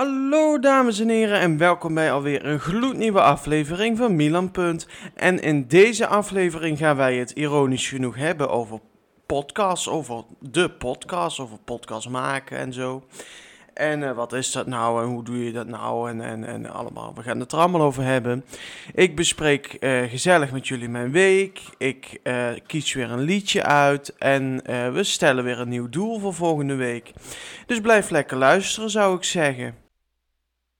Hallo dames en heren en welkom bij alweer een gloednieuwe aflevering van Milan Punt. En in deze aflevering gaan wij het ironisch genoeg hebben over podcasts, over de podcast, over podcast maken en zo. En uh, wat is dat nou en hoe doe je dat nou en, en, en allemaal. We gaan het er allemaal over hebben. Ik bespreek uh, gezellig met jullie mijn week. Ik uh, kies weer een liedje uit. En we stellen weer een nieuw doel voor volgende week. Dus blijf lekker luisteren zou ik zeggen.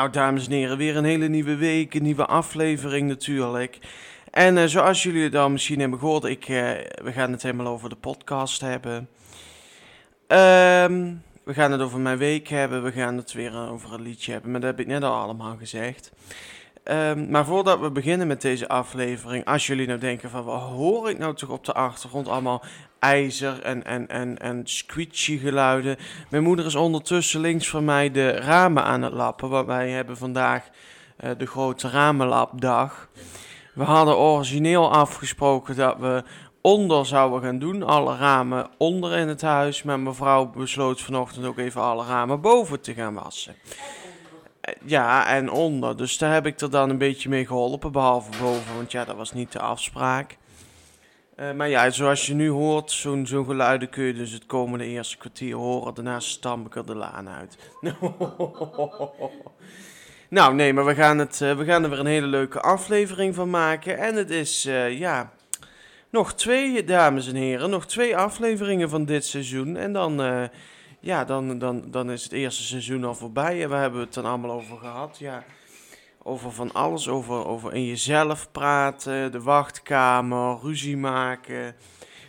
Nou, dames en heren, weer een hele nieuwe week, een nieuwe aflevering natuurlijk. En uh, zoals jullie al misschien hebben gehoord, ik, uh, we gaan het helemaal over de podcast hebben. Um, we gaan het over mijn week hebben, we gaan het weer over een liedje hebben, maar dat heb ik net al allemaal gezegd. Um, maar voordat we beginnen met deze aflevering, als jullie nou denken van wat hoor ik nou toch op de achtergrond allemaal ijzer en, en, en, en geluiden. Mijn moeder is ondertussen links van mij de ramen aan het lappen, want wij hebben vandaag uh, de grote ramenlapdag. We hadden origineel afgesproken dat we onder zouden gaan doen, alle ramen onder in het huis. Maar mevrouw besloot vanochtend ook even alle ramen boven te gaan wassen. Ja, en onder. Dus daar heb ik er dan een beetje mee geholpen, behalve boven, want ja, dat was niet de afspraak. Uh, maar ja, zoals je nu hoort, zo'n zo'n geluiden kun je dus het komende eerste kwartier horen. Daarna stamp ik er de laan uit. nou, nee, maar we gaan, het, uh, we gaan er weer een hele leuke aflevering van maken. En het is, uh, ja, nog twee, dames en heren, nog twee afleveringen van dit seizoen. En dan ja, dan, dan, dan is het eerste seizoen al voorbij. En we hebben het dan allemaal over gehad. Ja, over van alles. Over, over in jezelf praten, de wachtkamer, ruzie maken,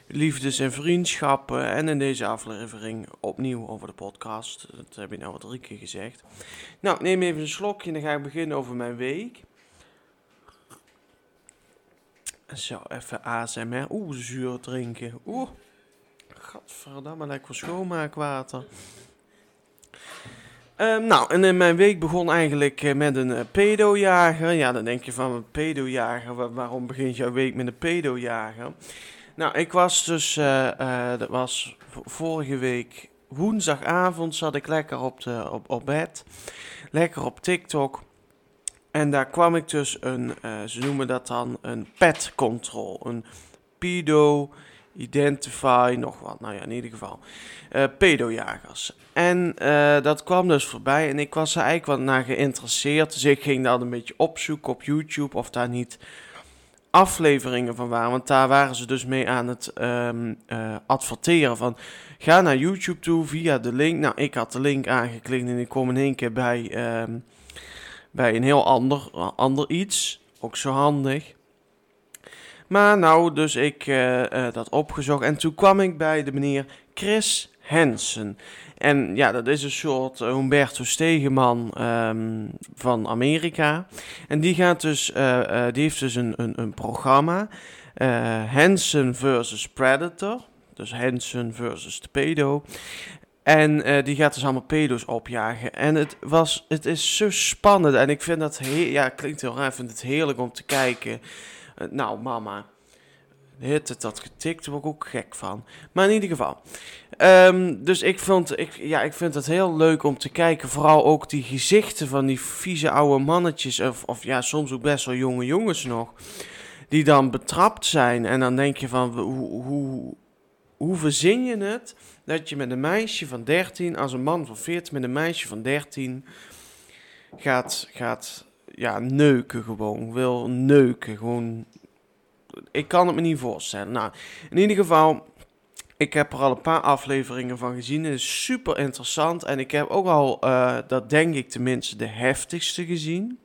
liefdes- en vriendschappen. En in deze aflevering opnieuw over de podcast. Dat heb ik nou al drie keer gezegd. Nou, neem even een slokje en dan ga ik beginnen over mijn week. Zo, even ASMR. Oeh, zuur drinken. Oeh. Gadverdamme, lekker schoonmaakwater. Um, nou, en in mijn week begon eigenlijk uh, met een uh, pedojager. Ja, dan denk je van een pedojager, waar, waarom begint jouw week met een pedojager? Nou, ik was dus, uh, dat was vorige week woensdagavond, zat ik lekker op, de, op, op bed. Lekker op TikTok. En daar kwam ik dus een, ze noemen dat dan een pet control. Een pedo Identify, nog wat. Nou ja, in ieder geval. Uh, pedojagers. En uh, dat kwam dus voorbij en ik was er eigenlijk wat naar geïnteresseerd. Dus ik ging dat een beetje opzoeken op YouTube of daar niet afleveringen van waren. Want daar waren ze dus mee aan het um, uh, adverteren van... Ga naar YouTube toe via de link. Nou, ik had de link aangeklikt en ik kom in één keer bij, um, bij een heel ander, ander iets. Ook zo handig. Maar nou, dus ik uh, dat opgezocht en toen kwam ik bij de meneer Chris Hansen. En ja, dat is een soort uh, Humberto Stegeman um, van Amerika. En die gaat dus, die heeft dus een, een, een programma. Hansen versus Predator. Dus Hansen versus pedo. En die gaat dus allemaal pedo's opjagen. En het, was, het is zo spannend. En ik vind dat heel, ja, klinkt heel raar. Ik vind het heerlijk om te kijken. Uh, nou, mama. Hitte dat getikt, daar word ik ook gek van. Maar in ieder geval. Ehm, dus ik, vond, ik, ja, ik vind het heel leuk om te kijken. Vooral ook die gezichten van die vieze oude mannetjes. Of, of ja, soms ook best wel jonge jongens nog. Die dan betrapt zijn. En dan denk je van, hoe, hoe, hoe verzin je het dat je met een meisje van 13, als een man van 40 met een meisje van 13 gaat, gaat ja, neuken gewoon. Wil neuken, gewoon. Ik kan het me niet voorstellen. Nou, in ieder geval, ik heb er al een paar afleveringen van gezien. Het is super interessant. En ik heb ook al, uh, dat denk ik tenminste, de heftigste gezien.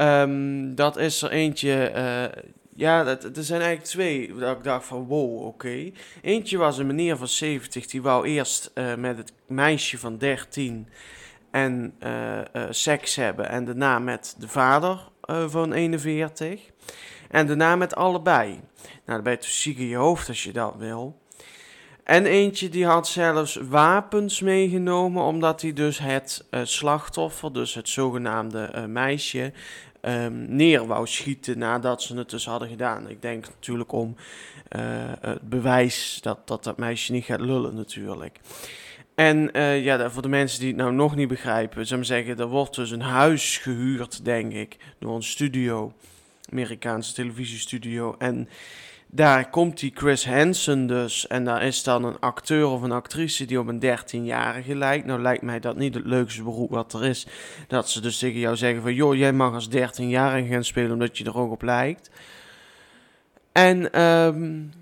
Um, dat is er eentje. Uh, ja, er zijn eigenlijk twee dat ik dacht van wow, oké. Eentje was een meneer van 70, die wou eerst uh, met het meisje van 13 en uh, uh, seks hebben. En daarna met de vader van 41. En daarna met allebei. Nou, dan ben je ziek in je hoofd als je dat wil. En eentje die had zelfs wapens meegenomen, omdat hij dus het slachtoffer, dus het zogenaamde meisje, um, neer wou schieten nadat ze het dus hadden gedaan. Ik denk natuurlijk om het bewijs dat, dat dat meisje niet gaat lullen natuurlijk. En uh, ja, voor de mensen die het nou nog niet begrijpen, zou ik zeggen, er wordt dus een huis gehuurd, denk ik, door een studio, Amerikaanse televisiestudio. En daar komt die Chris Hansen dus. En daar is dan een acteur of een actrice die op een 13-jarige lijkt. Nou lijkt mij dat niet het leukste beroep wat er is. Dat ze dus tegen jou zeggen van... joh, jij mag als 13-jarige gaan spelen omdat je er ook op lijkt. En... Um,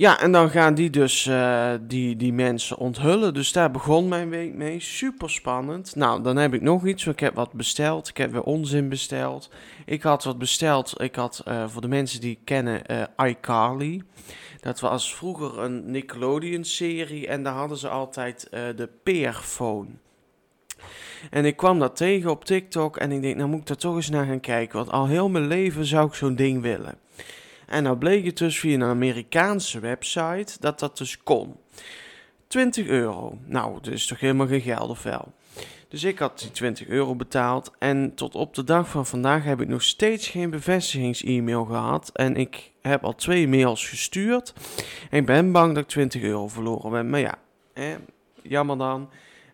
ja, en dan gaan die dus uh, die, die mensen onthullen. Dus daar begon mijn week mee. Super spannend. Nou, dan heb ik nog iets. Ik heb wat besteld. Ik heb weer onzin besteld. Ik had wat besteld. Ik had uh, voor de mensen die kennen uh, iCarly. Dat was vroeger een Nickelodeon-serie. En daar hadden ze altijd de Peerphone. En ik kwam dat tegen op TikTok. En ik denk, nou moet ik daar toch eens naar gaan kijken. Want al heel mijn leven zou ik zo'n ding willen. En nou bleek het dus via een Amerikaanse website dat dat dus kon. 20 euro. Nou, dat is toch helemaal geen geld of wel. Dus ik had die 20 euro betaald. En tot op de dag van vandaag heb ik nog steeds geen bevestigings-e-mail gehad. En ik heb al twee mails gestuurd. En ik ben bang dat ik 20 euro verloren ben. Maar ja, jammer dan.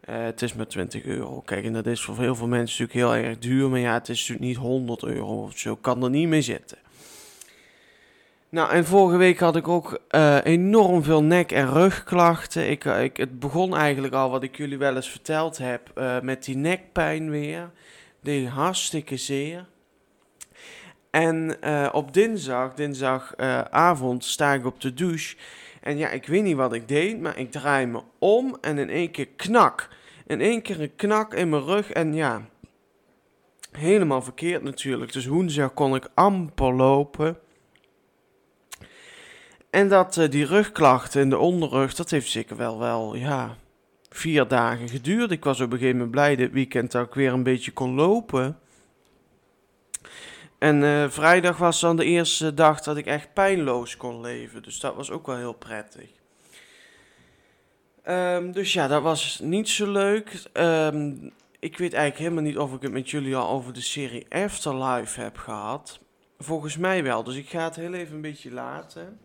Uh, het is maar 20 euro. Kijk, en dat is voor heel veel mensen natuurlijk heel erg duur. Maar ja, het is natuurlijk niet 100 euro of zo. Kan er niet mee zitten. Nou, en vorige week had ik ook uh, enorm veel nek- en rugklachten. Ik, uh, ik, het begon eigenlijk al wat ik jullie wel eens verteld heb, uh, met die nekpijn weer. Die hartstikke zeer. En op dinsdag, dinsdagavond, sta ik op de douche. En ja, ik weet niet wat ik deed, maar ik draai me om en in één keer knak. In één keer een knak in mijn rug en ja, helemaal verkeerd natuurlijk. Dus woensdag kon ik amper lopen. En dat uh, die rugklachten in de onderrug, dat heeft zeker wel, wel, ja, vier dagen geduurd. Ik was op een gegeven moment blij dit weekend dat ik weer een beetje kon lopen. En uh, vrijdag was dan de eerste dag dat ik echt pijnloos kon leven. Dus dat was ook wel heel prettig. Um, dus ja, dat was niet zo leuk. Um, ik weet eigenlijk helemaal niet of ik het met jullie al over de serie Afterlife heb gehad. Volgens mij wel, dus ik ga het heel even een beetje laten.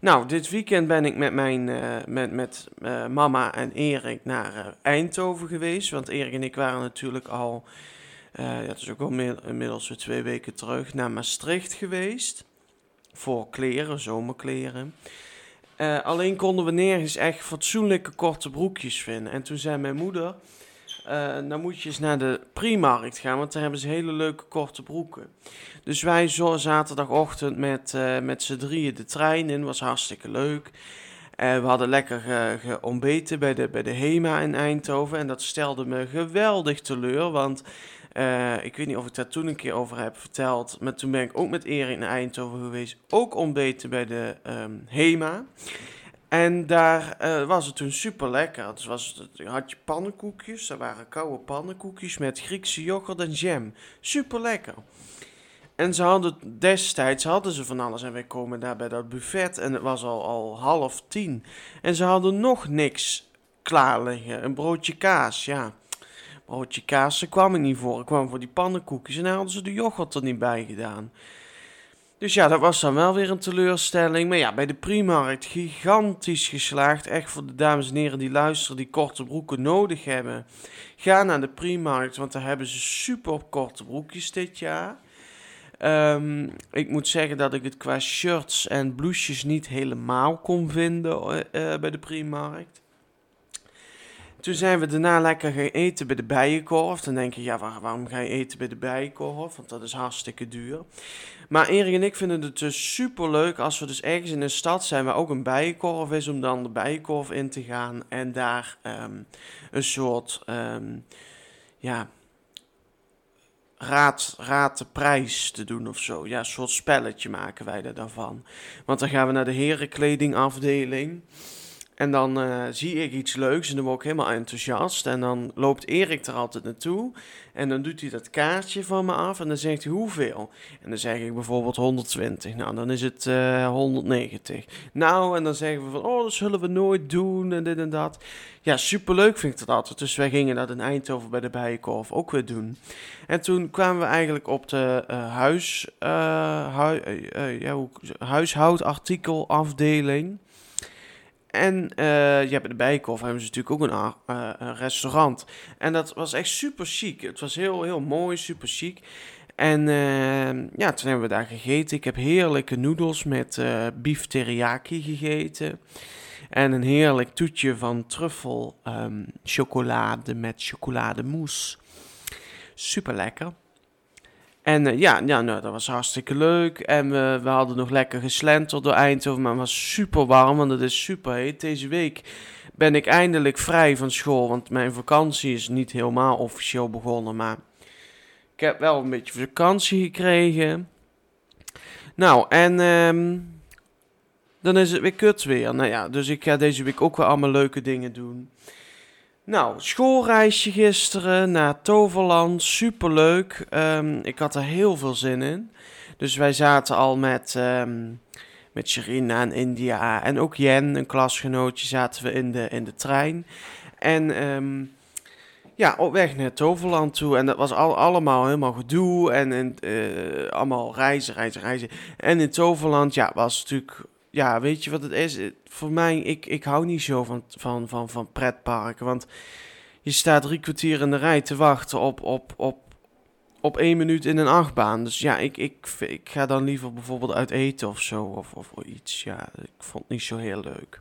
Nou, dit weekend ben ik met mijn uh, met, met uh, mama en Erik naar uh, Eindhoven geweest. Want Erik en ik waren natuurlijk al, ja, dat is ook al inmiddels weer twee weken terug, naar Maastricht geweest. Voor kleren, zomerkleren. alleen konden we nergens echt fatsoenlijke korte broekjes vinden. En toen zei mijn moeder, dan moet je eens naar de Primarkt gaan, want daar hebben ze hele leuke korte broeken. Dus wij zo zaterdagochtend met, uh, met z'n drieën de trein in, was hartstikke leuk. Uh, we hadden lekker geontbeten bij de, bij de HEMA in Eindhoven en dat stelde me geweldig teleur, want ik weet niet of ik daar toen een keer over heb verteld, maar toen ben ik ook met Erik naar Eindhoven geweest, ook ontbeten bij de um, HEMA. En daar uh, was het toen super lekker. Was het, had je pannenkoekjes, dat waren koude pannenkoekjes met Griekse yoghurt en jam. Super lekker. En ze hadden destijds hadden ze van alles. En wij komen daar bij dat buffet en het was al, al half tien. En ze hadden nog niks klaar liggen. Een broodje kaas, ja. Broodje kaas, daar kwam ik niet voor. Ik kwam voor die pannenkoekjes en daar hadden ze de yoghurt er niet bij gedaan. Dus ja, dat was dan wel weer een teleurstelling. Maar ja, bij de Primarkt gigantisch geslaagd. Echt voor de dames en heren die luisteren, die korte broeken nodig hebben. Ga naar de Primarkt, want daar hebben ze super korte broekjes dit jaar. Ehm, ik moet zeggen dat ik het qua shirts en blouses niet helemaal kon vinden uh, bij de Primarkt. Toen zijn we daarna lekker gaan eten bij de Bijenkorf. Dan denk je, ja, waarom ga je eten bij de Bijenkorf? Want dat is hartstikke duur. Maar Erik en ik vinden het dus super leuk als we dus ergens in een stad zijn waar ook een Bijenkorf is, om dan de Bijenkorf in te gaan en daar ehm, een soort, um, ja, raad, raad de prijs te doen of zo. Ja, een soort spelletje maken wij er dan van. Want dan gaan we naar de herenkledingafdeling. En dan uh, zie ik iets leuks en dan word ik helemaal enthousiast. En dan loopt Erik er altijd naartoe. En dan doet hij dat kaartje van me af en dan zegt hij hoeveel. En dan zeg ik bijvoorbeeld 120. Nou, dan is het uh, eh, 190. Nou, en dan zeggen we van, oh, dat zullen we nooit doen en dit en dat. Ja, superleuk vind ik dat altijd. Dus wij gingen dat in Eindhoven bij de Bijenkorf ook weer doen. En toen kwamen we eigenlijk op de uh, huis, hu ja, huishoudartikelafdeling. En uh, ja, bij de Bijenkorf hebben ze natuurlijk ook een, uh, een, restaurant. En dat was echt super chic. Het was heel, heel mooi, super chic. En uh, ja, toen hebben we daar gegeten. Ik heb heerlijke noedels met uh, beef teriyaki gegeten. En een heerlijk toetje van truffel um, chocolade met chocolademousse. Super lekker. En uh, ja, ja nou, dat was hartstikke leuk. En we, we hadden nog lekker geslenterd door Eindhoven. Maar het was super warm, want het is super heet. Deze week ben ik eindelijk vrij van school. Want mijn vakantie is niet helemaal officieel begonnen. Maar ik heb wel een beetje vakantie gekregen. Nou, en um, dan is het weer kut weer. Nou ja, dus ik ga deze week ook weer allemaal leuke dingen doen. Nou, schoolreisje gisteren naar Toverland, superleuk. Um, ik had er heel veel zin in. Dus wij zaten al met, um, met Sherina en India en ook Jen, een klasgenootje, zaten we in de, in de trein. En um, ja, op weg naar Toverland toe. En dat was al, allemaal helemaal gedoe en, en uh, allemaal reizen, reizen, reizen. En in Toverland, ja, was natuurlijk ja, weet je wat het is? Voor mij, ik, ik hou niet zo van, van, van, van pretparken. Want je staat drie kwartier in de rij te wachten op, op, op, op één minuut in een achtbaan. Dus ja, ik, ik, ik ga dan liever bijvoorbeeld uit eten of zo. Of, of iets. Ja, ik vond het niet zo heel leuk.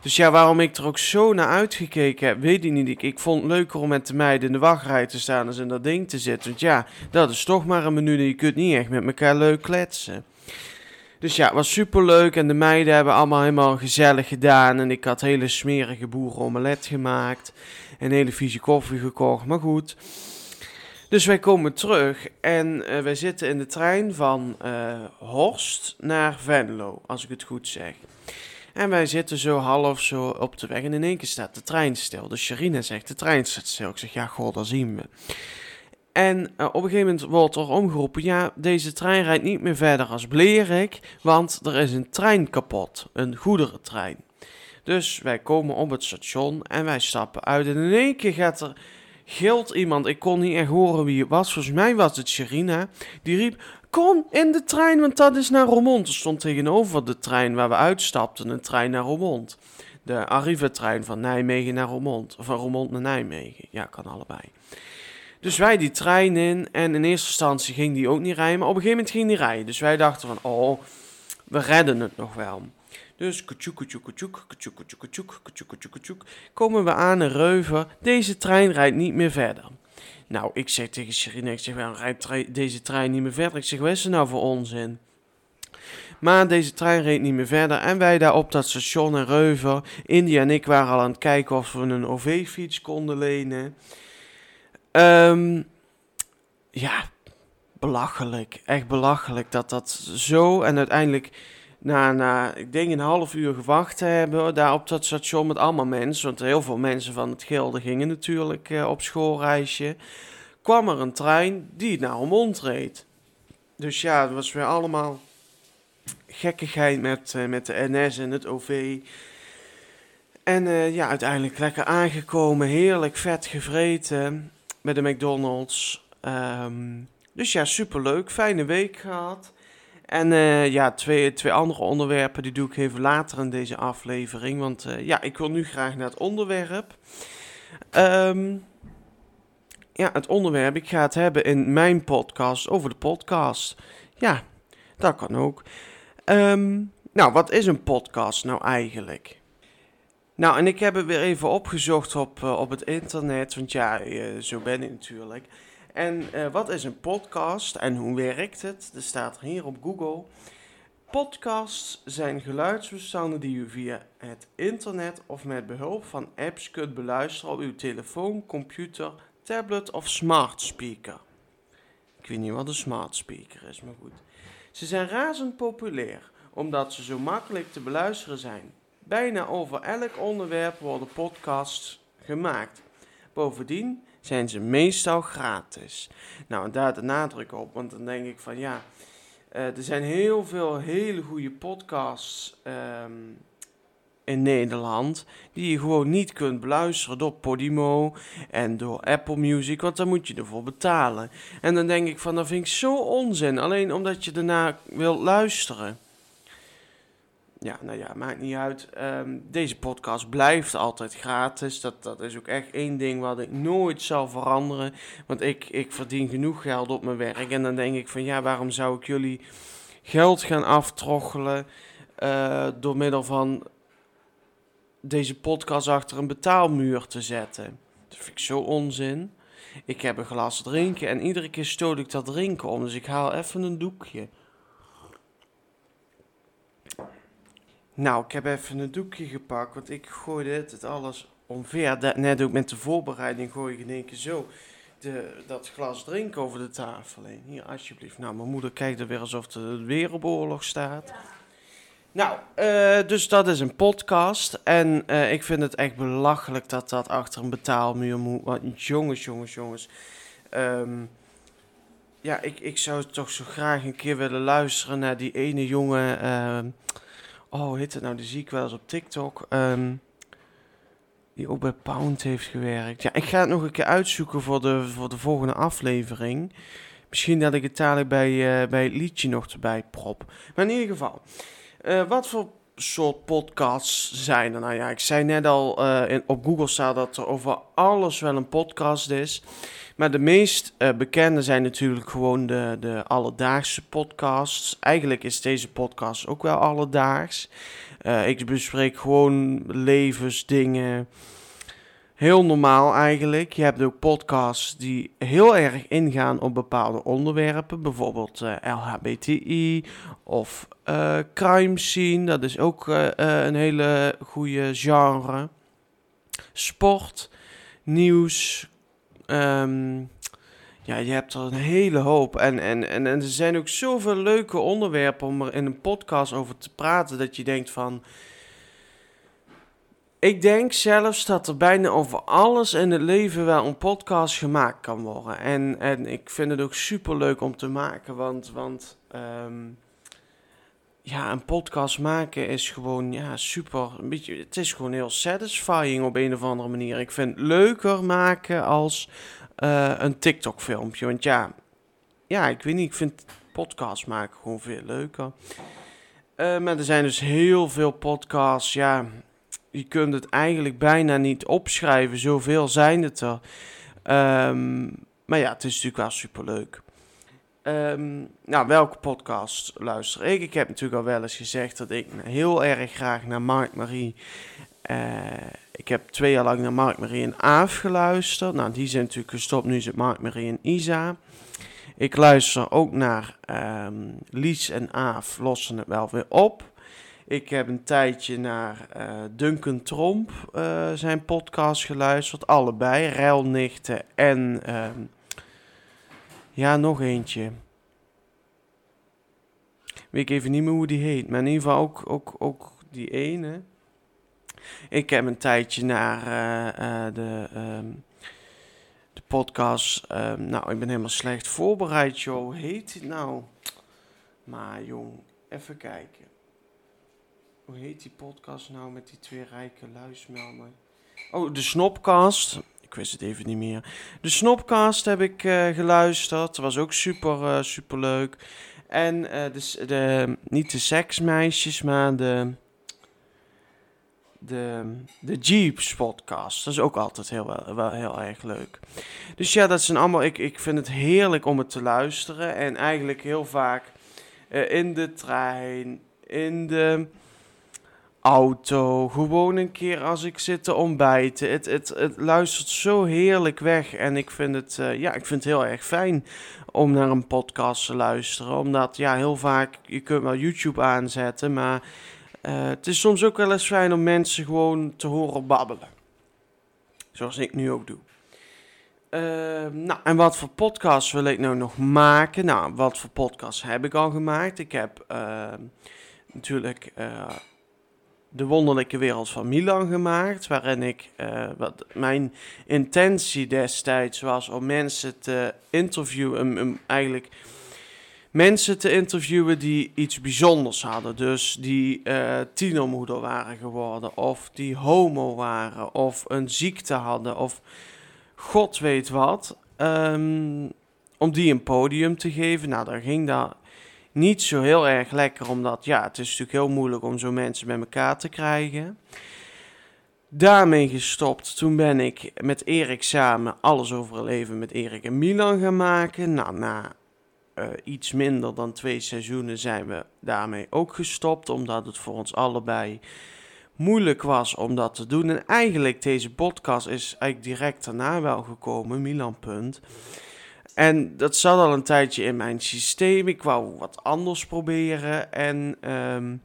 Dus ja, waarom ik er ook zo naar uitgekeken heb, weet ik niet. Ik, ik vond het leuker om met de meiden in de wachtrij te staan en in dat ding te zitten. Want ja, dat is toch maar een minuut en je kunt niet echt met elkaar leuk kletsen. Dus ja, was super leuk en de meiden hebben allemaal helemaal gezellig gedaan. En ik had hele smerige boerenomelet gemaakt. En hele vieze koffie gekocht, maar goed. Dus wij komen terug en uh, wij zitten in de trein van uh, Horst naar Venlo, als ik het goed zeg. En wij zitten zo half zo op de weg en in één keer staat de trein stil. Dus Sharina zegt, de trein staat stil. Ik zeg, ja, god, dat zien we. En uh, op een gegeven moment wordt er omgeroepen: ja, deze trein rijdt niet meer verder als Blerik, want er is een trein kapot, een goederentrein. Dus wij komen op het station en wij stappen uit. En in één keer gaat er gilt iemand. Ik kon niet echt horen wie het was. Volgens mij was het Sherina. Die riep: Kom in de trein, want dat is naar Roermond. Er stond tegenover de trein waar we uitstapten een trein naar Roermond. De Arriva-trein van Nijmegen naar Roermond. Of van Roermond naar Nijmegen. Ja, kan allebei. Dus wij die trein in en in eerste instantie ging die ook niet rijden, maar op een gegeven moment ging die rijden. Dus wij dachten van, oh, we redden het nog wel. Dus kutjoek, kutjoek, kutjoek, kutjoek, kutjoek, kutjoek, kutjoek, komen we aan in Reuven. Deze trein rijdt niet meer verder. Nou, ik zeg tegen Sherine, ik zeg, waarom rijdt deze trein niet meer verder? Ik zeg, wat is er nou voor onzin? Maar deze trein reed niet meer verder en wij daar op dat station in Reuven, India en ik waren al aan het kijken of we een OV-fiets konden lenen. Um, ja, belachelijk. Echt belachelijk dat dat zo. En uiteindelijk, na, na ik denk een half uur gewacht hebben, daar op dat station met allemaal mensen. Want heel veel mensen van het Gilde gingen natuurlijk uh, op schoolreisje. kwam er een trein die naar Roermond reed. Dus ja, het was weer allemaal gekkigheid met, uh, met de NS en het OV. En uh, ja, uiteindelijk lekker aangekomen, heerlijk vet gevreten bij de McDonald's. Um, dus ja, superleuk. Fijne week gehad. En uh, ja, twee, twee andere onderwerpen die doe ik even later in deze aflevering. Want uh, ja, ik wil nu graag naar het onderwerp. Um, ja, het onderwerp. Ik ga het hebben in mijn podcast over de podcast. Ja, dat kan ook. Um, nou, wat is een podcast nou eigenlijk? Nou, en ik heb het weer even opgezocht op, uh, op het internet, want ja, uh, zo ben ik natuurlijk. En uh, wat is een podcast en hoe werkt het? Er staat er hier op Google. Podcasts zijn geluidsbestanden die u via het internet of met behulp van apps kunt beluisteren op uw telefoon, computer, tablet of smart speaker. Ik weet niet wat een smart speaker is, maar goed. Ze zijn razend populair omdat ze zo makkelijk te beluisteren zijn. Bijna over elk onderwerp worden podcasts gemaakt. Bovendien zijn ze meestal gratis. Nou, daar de nadruk op, want dan denk ik van ja, uh, er zijn heel veel hele goede podcasts um, in Nederland die je gewoon niet kunt beluisteren door Podimo en door Apple Music, want daar moet je ervoor betalen. En dan denk ik van, dat vind ik zo onzin, alleen omdat je ernaar wilt luisteren. Ja, nou ja, maakt niet uit. Um, deze podcast blijft altijd gratis. Dat, dat is ook echt één ding wat ik nooit zal veranderen. Want ik, ik verdien genoeg geld op mijn werk. En dan denk ik van ja, waarom zou ik jullie geld gaan aftroggelen uh, door middel van deze podcast achter een betaalmuur te zetten? Dat vind ik zo onzin. Ik heb een glas drinken en iedere keer stoot ik dat drinken om. Dus ik haal even een doekje. Nou, ik heb even een doekje gepakt, want ik gooide het, het alles omver. net ook met de voorbereiding gooi ik in één keer zo de, dat glas drinken over de tafel heen. Hier, alsjeblieft. Nou, mijn moeder kijkt er weer alsof er weer op oorlog staat. Nou, uh, dus dat is een podcast. En uh, ik vind het echt belachelijk dat dat achter een betaalmuur moet. Want jongens, jongens, jongens. Um, ja, ik, ik zou toch zo graag een keer willen luisteren naar die ene jongen. Uh, oh, heet het nou? Die zie ik wel eens op TikTok. Um, die ook bij Pound heeft gewerkt. Ja, ik ga het nog een keer uitzoeken voor de, voor de volgende aflevering. Misschien dat ik het dadelijk bij, uh, bij het liedje nog erbij prop. Maar in ieder geval, uh, wat voor soort podcasts zijn? Nou ja, ik zei net al, uh, in, op Google staat dat er over alles wel een podcast is. Maar de meest uh, bekende zijn natuurlijk gewoon de, de alledaagse podcasts. Eigenlijk is deze podcast ook wel alledaags. Uh, ik bespreek gewoon levensdingen. Heel normaal eigenlijk. Je hebt ook podcasts die heel erg ingaan op bepaalde onderwerpen. Bijvoorbeeld uh, LHBTI of crime scene. Dat is ook een hele goede genre. Sport, nieuws, Um, ja, je hebt er een hele hoop. En, en, en, en er zijn ook zoveel leuke onderwerpen om er in een podcast over te praten. Dat je denkt van. Ik denk zelfs dat er bijna over alles in het leven wel een podcast gemaakt kan worden. En, en ik vind het ook super leuk om te maken. Want, want um, ja, een podcast maken is gewoon ja, super. Een beetje, het is gewoon heel satisfying op een of andere manier. Ik vind het leuker maken als uh, een TikTok-filmpje. Want ja, ja, ik weet niet, ik vind podcast maken gewoon veel leuker. Uh, maar er zijn dus heel veel podcasts. Ja, je kunt het eigenlijk bijna niet opschrijven. Zoveel zijn het er. Um, maar ja, het is natuurlijk wel super leuk. Um, nou, welke podcast luister ik? Ik heb natuurlijk al wel eens gezegd dat ik heel erg graag naar Mark Marie. Uh, ik heb twee jaar lang naar Mark Marie en Aaf geluisterd. Nou, die zijn natuurlijk gestopt. Nu het Mark Marie en Isa. Ik luister ook naar um, Lies en Aaf, lossen het wel weer op. Ik heb een tijdje naar uh, Duncan Tromp uh, zijn podcast geluisterd. Allebei, Ruilnichten en um, ja, nog eentje. Weet ik even niet meer hoe die heet. Maar in ieder geval ook, ook, ook die ene. Ik heb een tijdje naar uh, de, um, de podcast. Um, nou, ik ben helemaal slecht voorbereid, joh. Heet die nou? Maar jong, even kijken. Hoe heet die podcast nou met die twee rijke luismelden? Oh, de Snopcast. Ik wist het even niet meer. De Snopcast heb ik geluisterd. Dat was ook super, super leuk. En de, de, niet de seksmeisjes, maar de de, de Jeeps podcast. Dat is ook altijd heel, wel, heel erg leuk. Dus ja, dat zijn allemaal. Ik, ik vind het heerlijk om het te luisteren. En eigenlijk heel vaak in de trein, in de auto. Gewoon een keer als ik zit te ontbijten. Het, het, het luistert zo heerlijk weg. En ik vind het, uh, ja, ik vind het heel erg fijn om naar een podcast te luisteren. Omdat ja, heel vaak, je kunt wel YouTube aanzetten, maar uh, het is soms ook wel eens fijn om mensen gewoon te horen babbelen. Zoals ik nu ook doe. Uh, nou, en wat voor podcasts wil ik nou nog maken? Nou, wat voor podcasts heb ik al gemaakt? Ik heb uh, natuurlijk De Wonderlijke Wereld van Milan gemaakt. Waarin ik, wat mijn intentie destijds was om mensen te interviewen. Eigenlijk mensen te interviewen die iets bijzonders hadden. Dus die uh, tienermoeder waren geworden, of die homo waren, of een ziekte hadden, of god weet wat. Um, om die een podium te geven. Nou, dan ging dat niet zo heel erg lekker, omdat ja, het is natuurlijk heel moeilijk om zo mensen bij elkaar te krijgen. Daarmee gestopt. Toen ben ik met Erik samen alles over het leven met Erik en Milan gaan maken. Nou, na uh, iets minder dan twee seizoenen zijn we daarmee ook gestopt, omdat het voor ons allebei moeilijk was om dat te doen. En eigenlijk deze podcast is eigenlijk direct daarna wel gekomen, Milan Punt. En dat zat al een tijdje in mijn systeem. Ik wou wat anders proberen. En um,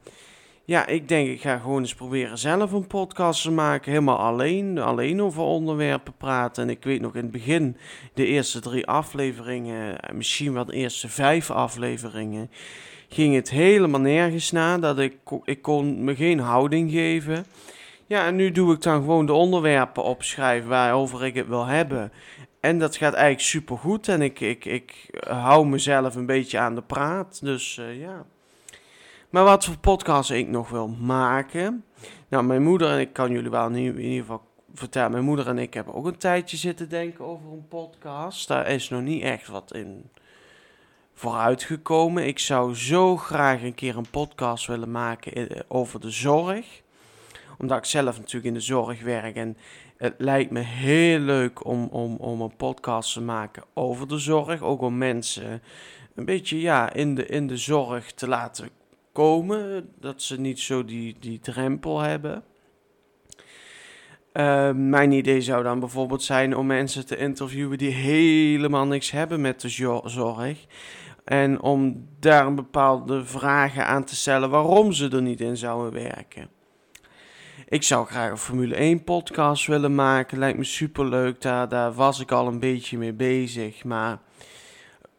ja, ik denk ik ga gewoon eens proberen zelf een podcast te maken. Helemaal alleen. Alleen over onderwerpen praten. En ik weet nog in het begin, de eerste drie afleveringen, misschien wel de eerste vijf afleveringen, ging het helemaal nergens na. Dat ik, ik kon me geen houding geven. Ja, en nu doe ik dan gewoon de onderwerpen opschrijven waarover ik het wil hebben. En dat gaat eigenlijk super goed. En ik, ik, ik hou mezelf een beetje aan de praat. Dus uh, ja. Maar wat voor podcast ik nog wil maken. Nou, mijn moeder en ik kan jullie wel in ieder geval vertellen. Mijn moeder en ik hebben ook een tijdje zitten denken over een podcast. Daar is nog niet echt wat in vooruitgekomen. Ik zou zo graag een keer een podcast willen maken over de zorg. Omdat ik zelf natuurlijk in de zorg werk. En het lijkt me heel leuk om, om, om een podcast te maken over de zorg. Ook om mensen een beetje ja, in, de, in de zorg te laten komen. Dat ze niet zo die, die drempel hebben. Uh, mijn idee zou dan bijvoorbeeld zijn om mensen te interviewen die helemaal niks hebben met de zorg. En om daar een bepaalde vragen aan te stellen waarom ze er niet in zouden werken. Ik zou graag een Formule 1 podcast willen maken. Lijkt me super leuk. Daar, daar was ik al een beetje mee bezig. Maar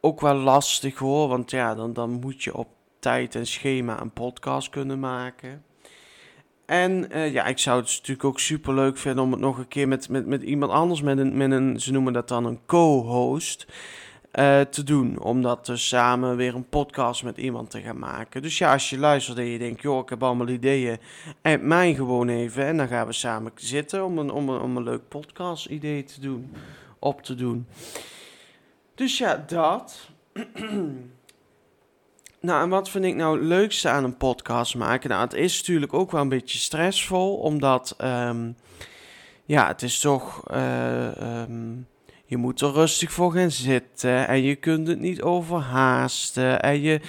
ook wel lastig hoor. Want ja, dan, dan moet je op tijd en schema een podcast kunnen maken. En uh, ja, ik zou het natuurlijk ook super leuk vinden om het nog een keer met, met, met iemand anders, met een, met een, ze noemen dat dan een co-host, uh, te doen. Om dat dus samen weer een podcast met iemand te gaan maken. Dus ja, als je luistert en je denkt, joh, ik heb allemaal ideeën, en mij gewoon even. En dan gaan we samen zitten om een, om een, om een leuk podcast idee te doen, op te doen. Dus ja, dat. Nou, en wat vind ik nou het leukste aan een podcast maken? Nou, het is natuurlijk ook wel een beetje stressvol, omdat, um, ja, het is toch, uh, je moet er rustig voor gaan zitten en je kunt het niet overhaasten. En je,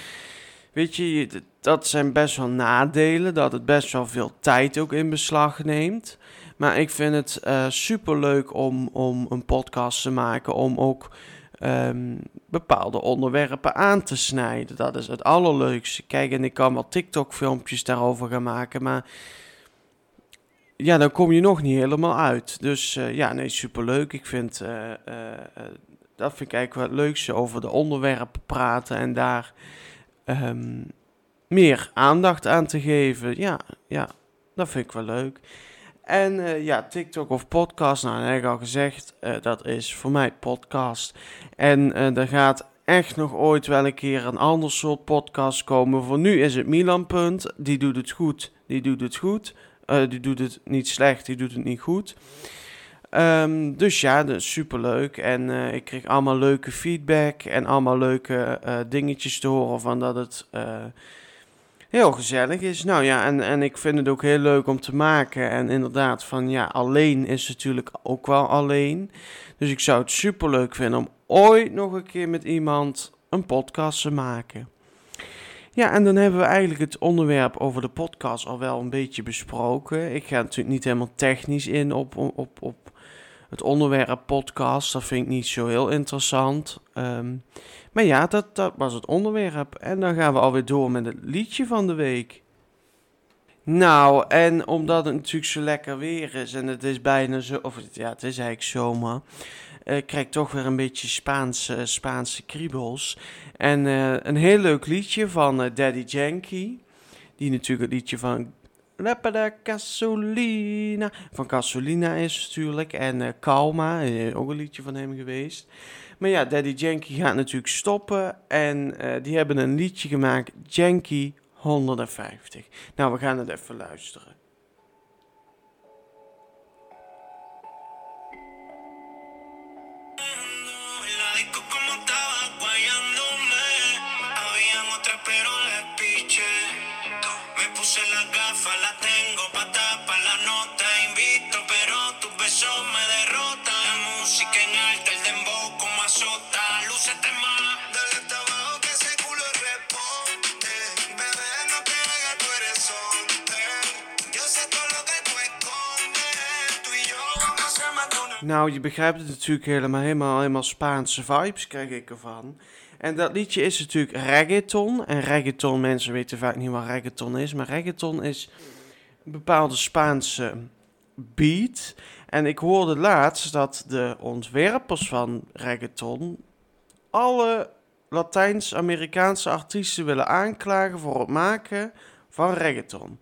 weet je, dat zijn best wel nadelen, dat het best wel veel tijd ook in beslag neemt. Maar ik vind het uh, super leuk om, om een podcast te maken, om ook um, bepaalde onderwerpen aan te snijden. Dat is het allerleukste. Kijk, en ik kan wel TikTok-filmpjes daarover gaan maken, maar ja, dan kom je nog niet helemaal uit. Dus uh, ja, nee, superleuk. Ik vind, uh, dat vind ik eigenlijk wel het leukste, over de onderwerpen praten en daar um, meer aandacht aan te geven. Ja, ja, dat vind ik wel leuk. En ja, TikTok of podcast, nou, dat heb ik al gezegd, dat is voor mij podcast. En uh, er gaat echt nog ooit wel een keer een ander soort podcast komen. Voor nu is het Milan Punt, die doet het goed, die doet het goed. Die doet het niet slecht, die doet het niet goed. Ehm, dus ja, dat is superleuk. En eh, ik kreeg allemaal leuke feedback en allemaal leuke eh, dingetjes te horen van dat het eh, heel gezellig is. Nou ja, en, en ik vind het ook heel leuk om te maken. En inderdaad, van ja, alleen is natuurlijk ook wel alleen. Dus ik zou het superleuk vinden om ooit nog een keer met iemand een podcast te maken. Ja, en dan hebben we eigenlijk het onderwerp over de podcast al wel een beetje besproken. Ik ga natuurlijk niet helemaal technisch in op, op, op het onderwerp podcast. Dat vind ik niet zo heel interessant. Ehm, maar ja, dat, dat was het onderwerp. En dan gaan we alweer door met het liedje van de week. Nou, en omdat het natuurlijk zo lekker weer is en het is bijna zo, of ja, het is eigenlijk zomer, uh, krijg ik toch weer een beetje Spaanse, Spaanse kriebels. En uh, een heel leuk liedje van Daddy Yankee, die natuurlijk het liedje van Leppada Gasolina, van Gasolina is natuurlijk, en Calma, ook een liedje van hem geweest. Maar ja, Daddy Yankee gaat natuurlijk stoppen en die hebben een liedje gemaakt, Yankee 150. Nou, we gaan het even luisteren. Nou, je begrijpt het natuurlijk helemaal, helemaal, helemaal Spaanse vibes krijg ik ervan. En dat liedje is natuurlijk reggaeton. En reggaeton, mensen weten vaak niet wat reggaeton is. Maar reggaeton is een bepaalde Spaanse beat. En ik hoorde laatst dat de ontwerpers van reggaeton alle Latijns-Amerikaanse artiesten willen aanklagen voor het maken van reggaeton.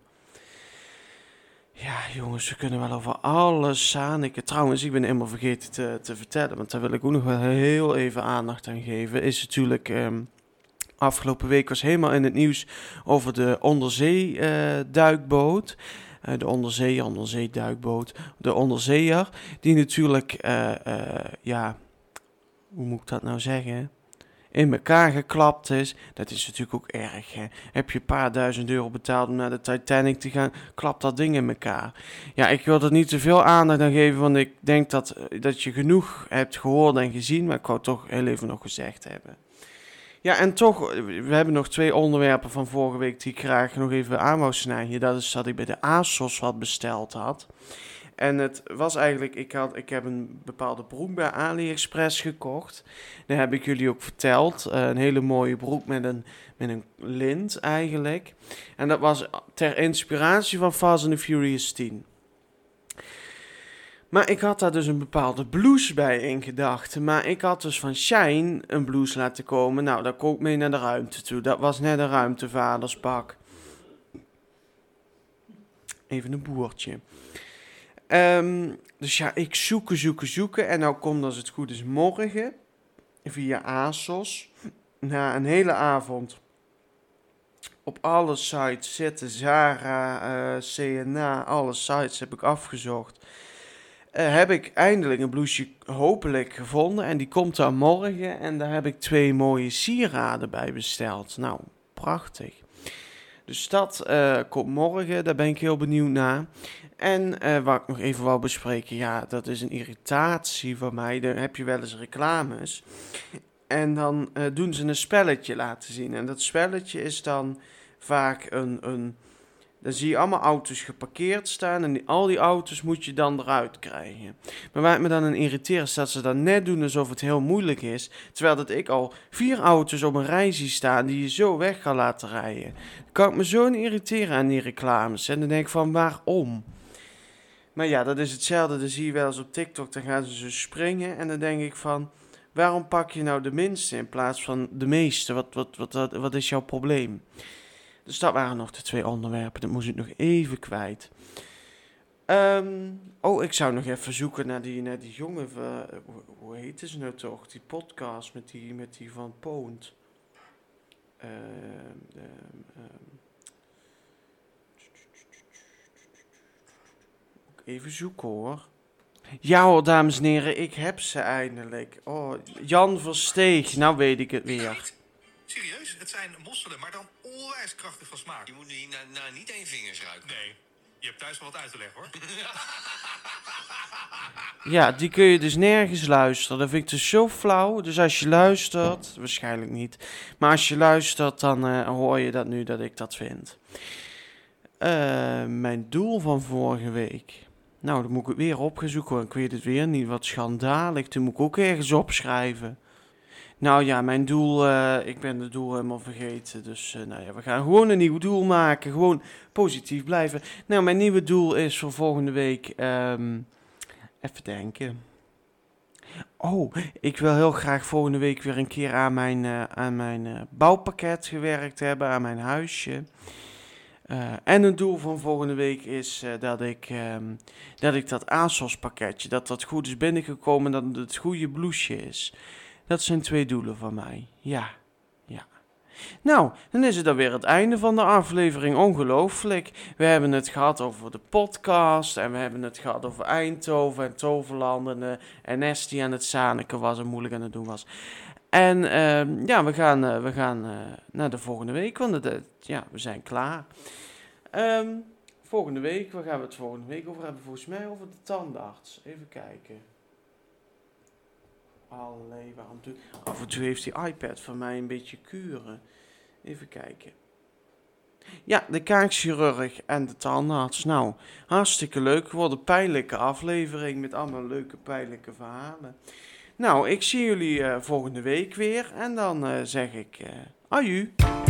Ja, jongens, we kunnen wel over alles zaniken. Trouwens, ik ben helemaal vergeten te, te vertellen, want daar wil ik ook nog wel heel even aandacht aan geven. Is natuurlijk, um, afgelopen week was helemaal in het nieuws over de onderzeeduikboot. Uh, de onderzee, onderzeeduikboot. De onderzeeër, die natuurlijk, uh, uh, ja, hoe moet ik dat nou zeggen? In elkaar geklapt is. Dat is natuurlijk ook erg. Hè? Heb je een paar duizend euro betaald om naar de Titanic te gaan, klapt dat ding in elkaar. Ja, ik wil er niet te veel aandacht aan geven, want ik denk dat, eh, dat je genoeg hebt gehoord en gezien. Maar ik wou het toch heel even nog gezegd hebben. Ja, en toch, we hebben nog twee onderwerpen van vorige week die ik graag nog even aan wou snijden. Dat is dat ik bij de ASOS wat besteld had. En het was eigenlijk, ik, had, ik heb een bepaalde broek bij AliExpress gekocht. Dat heb ik jullie ook verteld. Uh, een hele mooie broek met een, met een lint eigenlijk. En dat was ter inspiratie van Fast and the Furious 10. Maar ik had daar dus een bepaalde blouse bij in gedachten. Maar ik had dus van Shine een blouse laten komen. Nou, dat kook mee naar de ruimte toe. Dat was net een ruimtevaderspak. Even een boertje. Um, dus ja, ik zoeken, zoeken, zoeken. En nou komt als het goed is morgen via ASOS. Na een hele avond op alle sites zitten. Zara, uh, eh, CNA, alle sites heb ik afgezocht. Uh, heb ik eindelijk een blouseje hopelijk gevonden. En die komt dan morgen. En daar heb ik twee mooie sieraden bij besteld. Nou, prachtig. Dus dat uh, komt morgen. Daar ben ik heel benieuwd naar. En uh, wat ik nog even wou bespreken, ja, dat is een irritatie van mij. Dan heb je wel eens reclames. En dan uh, doen ze een spelletje laten zien. En dat spelletje is dan vaak een, een. Dan zie je allemaal auto's geparkeerd staan. En al die auto's moet je dan eruit krijgen. Maar waar het me dan aan irriteert, is dat ze dan net doen alsof het heel moeilijk is. Terwijl dat ik al vier auto's op een rij zie staan die je zo weg gaat laten rijden. Dan kan ik me zo irriteren aan die reclames. En dan denk ik van waarom? Maar ja, dat is hetzelfde. Dan zie je wel eens op TikTok, dan gaan ze zo springen. En dan denk ik van, waarom pak je nou de minste in plaats van de meeste? Wat, wat, wat, wat, wat is jouw probleem? Dus dat waren nog de twee onderwerpen. Dat moest ik nog even kwijt. Um, oh, ik zou nog even zoeken naar die, naar die jongen. Hoe, hoe heet ze nou toch? Die podcast met die, met die van Poont. Uh, Even zoeken hoor. Ja hoor, dames en heren, ik heb ze eindelijk. Oh, Jan Versteeg, nou weet ik het weer. Serieus, het zijn mosselen, maar dan onwijs krachtig van smaak. Je moet nu nou niet één vingers ruiken. Nee, je hebt thuis wel wat uit te leggen hoor. Ja, die kun je dus nergens luisteren. Dat vind ik dus zo flauw. Dus als je luistert, waarschijnlijk niet. Maar als je luistert, dan eh, hoor je dat nu dat ik dat vind. Eh, mijn doel van vorige week. Nou, dan moet ik het weer opgezoeken. want Ik weet het weer niet. Wat schandalig. Toen moet ik ook ergens opschrijven. Nou ja, mijn doel. eh, ik ben het doel helemaal vergeten. Dus eh, nou ja, we gaan gewoon een nieuw doel maken. Gewoon positief blijven. Nou, mijn nieuwe doel is voor volgende week. ehm, even denken. Oh, ik wil heel graag volgende week weer een keer aan mijn, eh, aan mijn bouwpakket gewerkt hebben. Aan mijn huisje. En een doel van volgende week is eh, dat, ik, ehm, dat ik dat ASOS pakketje, dat dat goed is binnengekomen, dat het het goede blouseje is. Dat zijn twee doelen van mij. Ja, ja. Nou, dan is het dan weer het einde van de aflevering. Ongelooflijk. We hebben het gehad over de podcast en we hebben het gehad over Eindhoven en Toverland en, eh, en aan het zaniken was en moeilijk aan het doen was. En ehm, ja, we gaan, eh, we gaan eh, naar de volgende week, want ja, we zijn klaar. Ehm, volgende week, waar gaan we het volgende week over hebben? Volgens mij over de tandarts. Even kijken. Allee, waarom doe Af en toe heeft die iPad van mij een beetje kuren. Even kijken. Ja, de kaakchirurg en de tandarts. Nou, hartstikke leuk. Wordt een pijnlijke aflevering met allemaal leuke pijnlijke verhalen. Nou, ik zie jullie eh, volgende week weer. En dan eh, zeg ik uh.